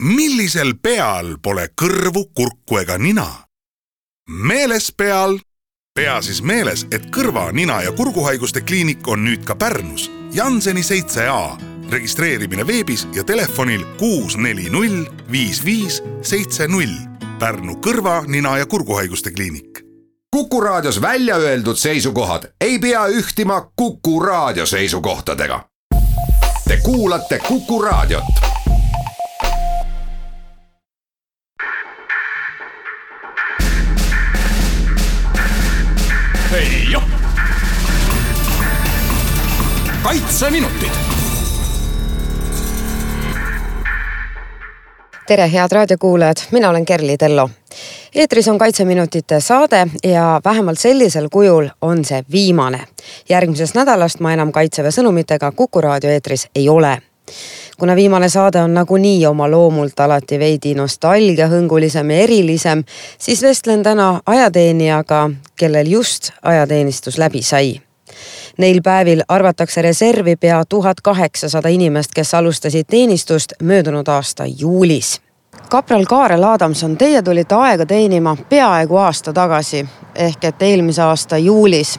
millisel peal pole kõrvu, kurku ega nina? meeles peal. pea siis meeles, et kõrva, nina ja kurguhaiguste kliinik on nüüd ka Pärnus, Janseni seitse A. registreerimine veebis ja telefonil kuus, neli, null, viis, viis, seitse, null. Pärnu kõrva, nina ja kurguhaiguste kliinik Kuku Raadios välja öeldud seisukohad ei pea ühtima Kuku Raadio seisukohtadega. Te kuulate Kuku Raadiot ei joh. kaitseminutid. tere, head raadiokuulajad, mina olen Kerli Tello. eetris on Kaitseminutite saade ja vähemalt sellisel kujul on see viimane. järgmisest nädalast ma enam Kaitseväe sõnumitega Kuku raadio eetris ei ole kuna viimane saade on nagunii oma loomult alati veidi nostalgiahõngulisem ja erilisem, siis vestlen täna ajateenijaga, kellel just ajateenistus läbi sai. Neil päevil arvatakse reservi pea tuhat kaheksasada inimest, kes alustasid teenistust möödunud aasta juulis kapral Kaarel Adamson, teie tulite aega teenima peaaegu aasta tagasi ehk et eelmise aasta juulis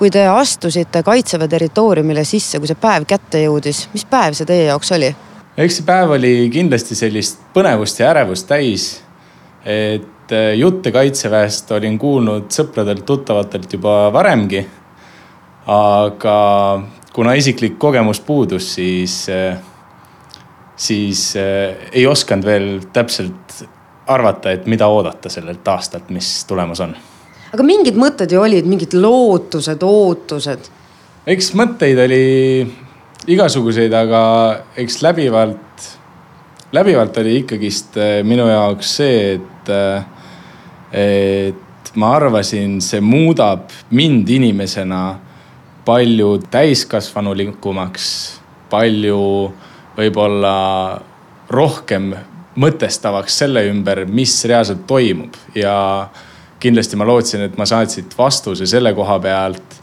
kui te astusite Kaitseväe territooriumile sisse, kui see päev kätte jõudis, mis päev see teie jaoks oli? eks see päev oli kindlasti sellist põnevust ja ärevust täis. et äh, jutte Kaitseväest olin kuulnud sõpradelt-tuttavatelt juba varemgi. aga kuna isiklik kogemus puudus, siis, äh, siis äh, ei osanud veel täpselt arvata, et mida oodata sellelt aastalt, mis tulemas on aga mingid mõtted ju olid, mingid lootused, ootused. eks mõtteid oli igasuguseid, aga eks läbivalt, läbivalt oli ikkagist äh, minu jaoks see, et, äh, et ma arvasin, see muudab mind inimesena palju täiskasvanulikumaks, palju võib-olla rohkem mõtestavaks selle ümber, mis reaalselt toimub ja kindlasti ma lootsin, et ma saan siit vastuse selle koha pealt,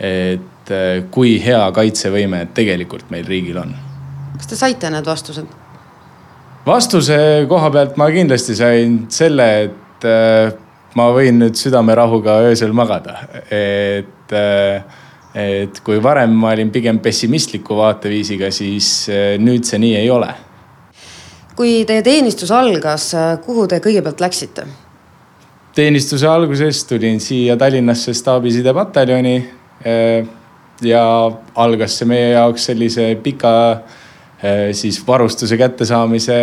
et eh, kui hea kaitsevõime tegelikult meil riigil on. kas te saite need vastused? vastuse koha pealt ma kindlasti sain selle, et eh, ma võin nüüd südamerahuga öösel magada, et eh, et kui varem ma olin pigem pessimistliku vaateviisiga, siis nüüd see nii ei ole. kui teie teenistus algas, kuhu te kõigepealt läksite? Teenistuse alguses tulin siia Tallinnasse staabiside-pataljoni. Eh, ja algas see meie jaoks sellise pika eh, siis varustuse kättesaamise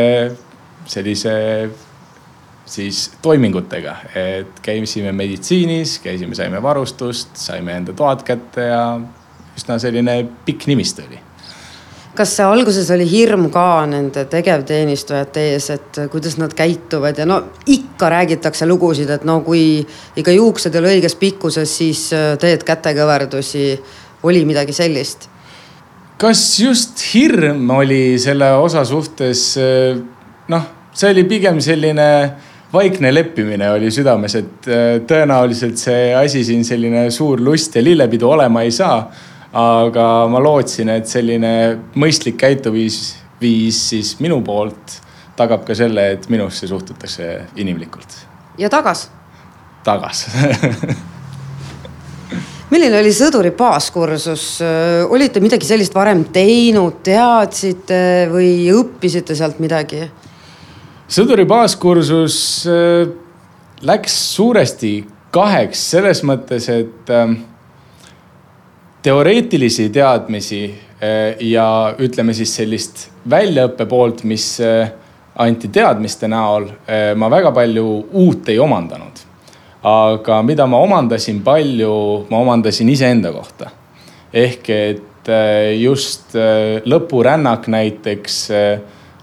sellise siis toimingutega, et käisime meditsiinis, käisime, saime varustust, saime enda toad kätte ja üsna selline pikk nimistu oli kas alguses oli hirm ka nende tegevteenistujate ees, et kuidas nad käituvad ja no ikka räägitakse lugusid, et no kui ikka juuksed ei ole õiges pikkuses, siis äh, teed kätekõverdusi. oli midagi sellist? kas just hirm oli selle osa suhtes? Äh, noh, see oli pigem selline vaikne leppimine oli südames, et äh, tõenäoliselt see asi siin selline suur lust ja lillepidu olema ei saa aga ma lootsin, et selline mõistlik käitumisviis, viis siis minu poolt tagab ka selle, et minusse suhtutakse inimlikult. ja tagas? tagas milline oli sõduri baaskursus, olite midagi sellist varem teinud, teadsite või õppisite sealt midagi? sõduri baaskursus äh, läks suuresti kaheks selles mõttes, et äh, teoreetilisi teadmisi eh, ja ütleme siis sellist väljaõppe poolt, mis eh, anti teadmiste näol, eh, ma väga palju uut ei omandanud. aga mida ma omandasin palju, ma omandasin iseenda kohta. ehk et just lõpurännak näiteks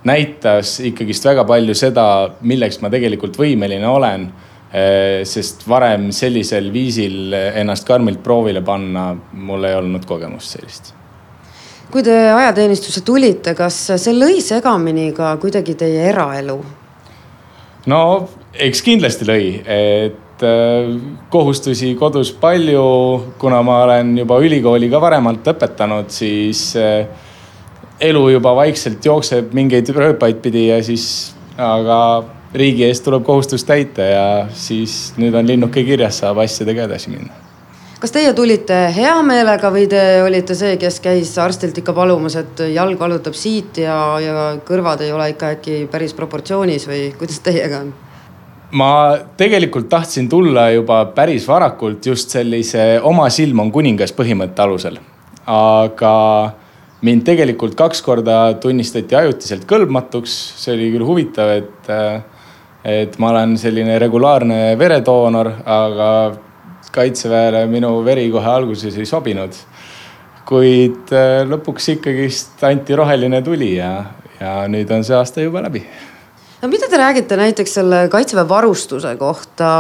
näitas ikkagist väga palju seda, milleks ma tegelikult võimeline olen sest varem sellisel viisil ennast karmilt proovile panna, mul ei olnud kogemust sellist. kui te ajateenistusse tulite, kas see lõi segamini ka kuidagi teie eraelu? no eks kindlasti lõi, et äh, kohustusi kodus palju, kuna ma olen juba ülikooli ka varemalt õpetanud, siis äh, elu juba vaikselt jookseb mingeid rööpaid pidi ja siis, aga riigi ees tuleb kohustus täita ja siis nüüd on linnuke kirjas, saab asjadega edasi minna kas teie tulite hea meelega või te olite see, kes käis arstilt ikka palumas, et jalg valutab siit ja, ja kõrvad ei ole ikka äkki päris proportsioonis või kuidas teiega on? ma tegelikult tahtsin tulla juba päris varakult just sellise oma silm on kuningas põhimõtte alusel. aga mind tegelikult kaks korda tunnistati ajutiselt kõlbmatuks, see oli küll huvitav, et, et ma olen selline regulaarne veredoonor, aga kaitseväele minu veri kohe alguses ei sobinud. kuid äh, lõpuks ikkagist anti roheline tuli ja, ja nüüd on see aasta juba läbi. no mida te räägite näiteks selle kaitseväe varustuse kohta?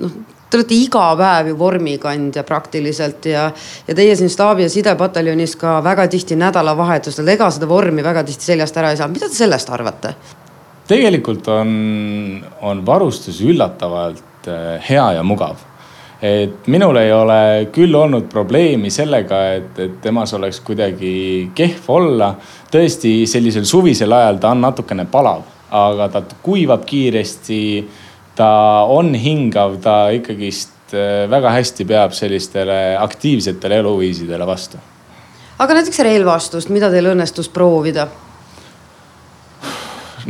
noh, te olete iga päev ju vormikandja praktiliselt ja, ja teie siin staabi ja sidepataljonis ka väga tihti nädalavahetustel, ega seda vormi väga tihti seljast ära ei saa. mida te sellest arvate? Tegelikult on, on varustus üllatavalt äh, hea ja mugav et minul ei ole küll olnud probleemi sellega, et, et temas oleks kuidagi kehv olla. tõesti, sellisel suvisel ajal ta on natukene palav, aga ta kuivab kiiresti. ta on hingav, ta ikkagist äh, väga hästi peab sellistele aktiivsetele eluviisidele vastu. aga näiteks relvastust, mida teil õnnestus proovida?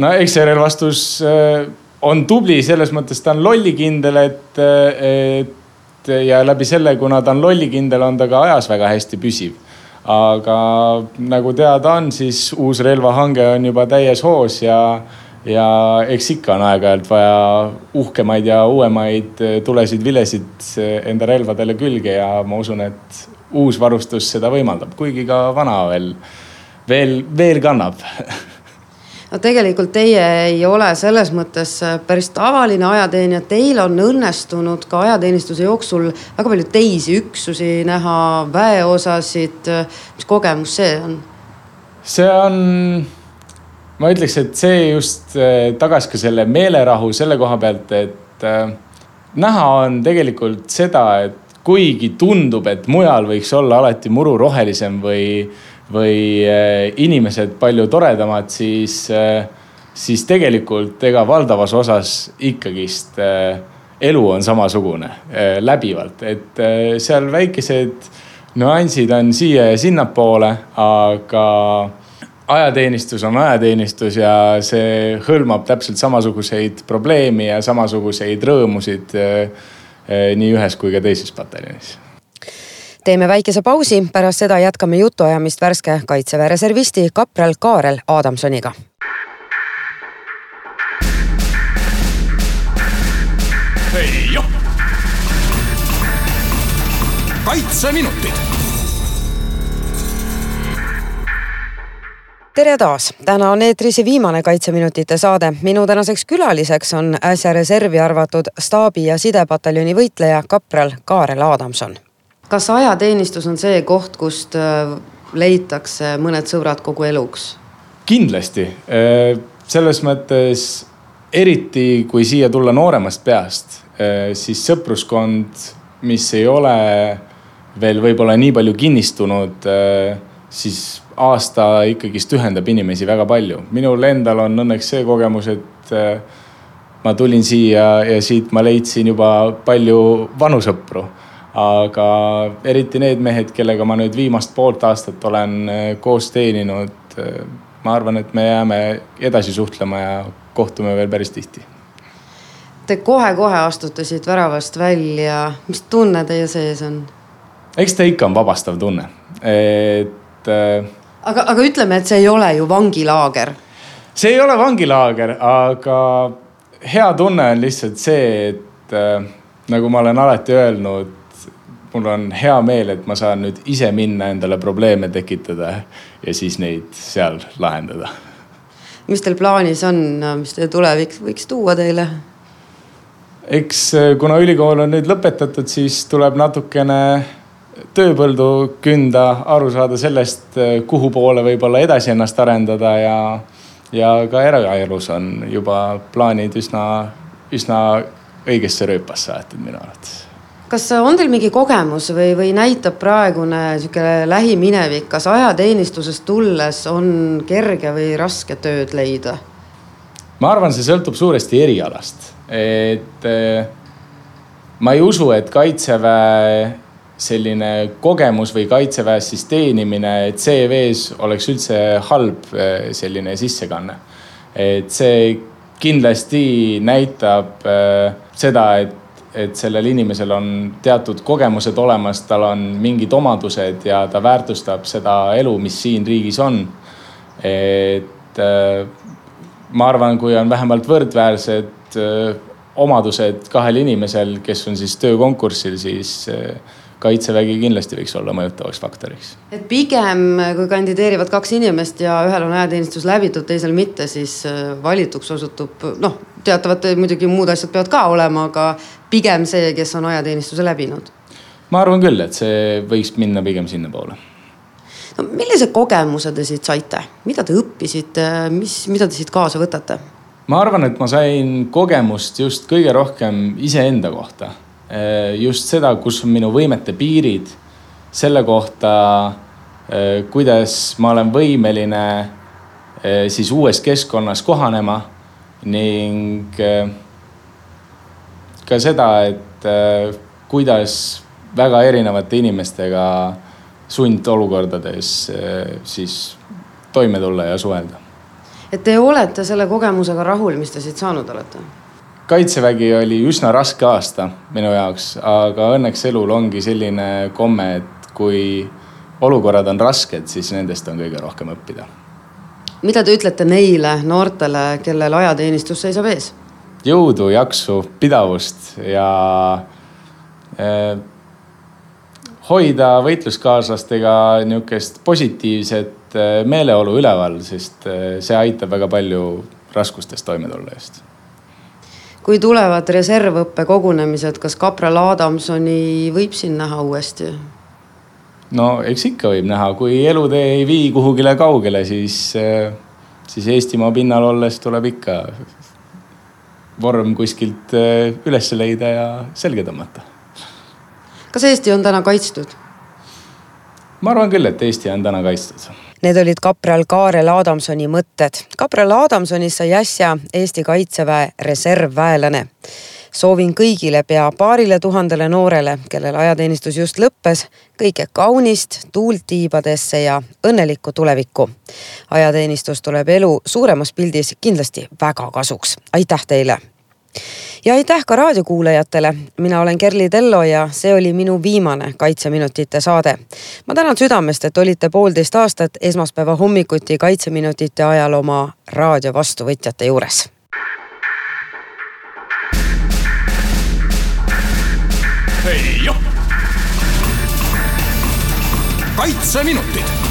No eks see relvastus äh, on tubli selles mõttes, ta on lollikindel, et, äh, et ja läbi selle, kuna ta on lollikindel, on ta ka ajas väga hästi püsiv. aga nagu teada on, siis uus relvahange on juba täies hoos ja, ja eks ikka on aeg-ajalt vaja uhkemaid ja uuemaid tulesid, vilesid enda relvadele külge ja ma usun, et uus varustus seda võimaldab, kuigi ka vana veel, veel, veel kannab no tegelikult teie ei ole selles mõttes äh, päris tavaline ajateenija, teil on õnnestunud ka ajateenistuse jooksul väga palju teisi üksusi näha, väeosasid. mis kogemus see on? see on, ma ütleks, et see just äh, tagas ka selle meelerahu selle koha pealt, et äh, näha on tegelikult seda, et kuigi tundub, et mujal võiks olla alati muru rohelisem või või äh, inimesed palju toredamad, siis, äh, siis tegelikult ega valdavas osas ikkagist äh, elu on samasugune läbivalt, et seal väikesed nüansid on siia ja sinnapoole, aga ajateenistus on ajateenistus ja see hõlmab täpselt samasuguseid probleeme ja samasuguseid rõõmusid nii ühes kui ka teises pataljonis teeme väikese pausi, pärast seda jätkame jutuajamist värske kaitseväe reservisti kapral Kaarel Adamsoniga. kaitseminutid tere taas, täna on eetris viimane Kaitseminutite saade. minu tänaseks külaliseks on äsja reservi arvatud staabi- ja sidepataljoni võitleja kapral Kaarel Adamson kas ajateenistus on see koht, kust äh, leitakse mõned sõbrad kogu eluks? kindlasti, äh, selles mõttes eriti kui siia tulla nooremast peast, äh, siis sõpruskond, mis ei ole veel võib-olla nii palju kinnistunud, siis aasta ikkagist ühendab inimesi väga palju. minul endal on õnneks see kogemus, et ma tulin siia ja siit ma leidsin juba palju vanu sõpru aga eriti need mehed, kellega ma nüüd viimast poolt aastat olen äh, koos teeninud. Äh, ma arvan, et me jääme edasi suhtlema ja kohtume veel päris tihti. Te kohe-kohe astute siit väravast välja, mis tunne teie sees on? eks ta ikka on vabastav tunne, et äh,. aga, aga ütleme, et see ei ole ju vangilaager. see ei ole vangilaager, aga hea tunne on lihtsalt see, et äh, nagu ma olen alati öelnud mul on hea meel, et ma saan nüüd ise minna endale probleeme tekitada ja siis neid seal lahendada. mis teil plaanis on, mis teie tulevik võiks tuua teile? eks eh, kuna ülikool on nüüd lõpetatud, siis tuleb natukene tööpõldu künda, aru saada sellest, eh, kuhu poole võib-olla edasi ennast arendada ja, ja ka eraelus on juba plaanid üsna, üsna õigesse rööpasse aetud minu arvates kas on teil mingi kogemus või, või näitab praegune niisugune lähiminevik, kas ajateenistusest tulles on kerge või raske tööd leida? ma arvan, see sõltub suuresti erialast, et eh, ma ei usu, et kaitseväe selline kogemus või kaitseväes siis teenimine CV-s oleks üldse halb eh, selline sissekanne. et see kindlasti näitab eh, seda, et et sellel inimesel on teatud kogemused olemas, tal on mingid omadused ja ta väärtustab seda elu, mis siin riigis on. et äh, ma arvan, kui on vähemalt võrdväärsed äh, omadused kahel inimesel, kes on siis töökonkursil, siis äh, kaitsevägi kindlasti võiks olla mõjutavaks faktoriks. et pigem, kui kandideerivad kaks inimest ja ühel on ajateenistus läbitud, teisel mitte, siis valituks osutub noh, teatavad muidugi muud asjad peavad ka olema, aga pigem see, kes on ajateenistuse läbinud? ma arvan küll, et see võiks minna pigem sinnapoole. no millise kogemuse te siit saite, mida te õppisite, mis, mida te siit kaasa võtate? ma arvan, et ma sain kogemust just kõige rohkem iseenda kohta. Just seda, kus on minu võimete piirid, selle kohta, kuidas ma olen võimeline siis uues keskkonnas kohanema ning ka seda, et äh, kuidas väga erinevate inimestega sundolukordades äh, siis toime tulla ja suhelda. et te olete selle kogemusega rahul, mis te siit saanud olete? Kaitsevägi oli üsna raske aasta minu jaoks, aga õnneks elul ongi selline komme, et kui olukorrad on rasked, siis nendest on kõige rohkem õppida. mida te ütlete neile noortele, kellel ajateenistus seisab ees? jõudu, jaksu, pidavust ja eh, hoida võitluskaaslastega nihukest positiivset eh, meeleolu üleval, sest eh, see aitab väga palju raskustest toime tulla just. Kui tulevad reservõppe kogunemised, kas kapral Adamsoni võib siin näha uuesti? no eks ikka võib näha, kui elutee ei vii kuhugile kaugele, siis, siis Eestimaa pinnal olles tuleb ikka vorm kuskilt äh, üles leida ja selga tõmmata. kas Eesti on täna kaitstud? ma arvan küll, et Eesti on täna kaitstud. Need olid kapral Kaarel Adamsoni mõtted. kapral Adamsonist sai äsja Eesti Kaitseväe reservväelane soovin kõigile pea paarile tuhandele noorele, kellel ajateenistus just lõppes, kõike kaunist, tuult tiibadesse ja õnnelikku tulevikku. ajateenistus tuleb elu suuremas pildis kindlasti väga kasuks. aitäh teile! Ja aitäh ka raadiokuulajatele. mina olen Kerli Tello ja see oli minu viimane Kaitseminutite saade. ma tänan südamest, et olite poolteist aastat esmaspäeva hommikuti Kaitseminutite ajal oma raadio vastuvõtjate juures kaitseminutid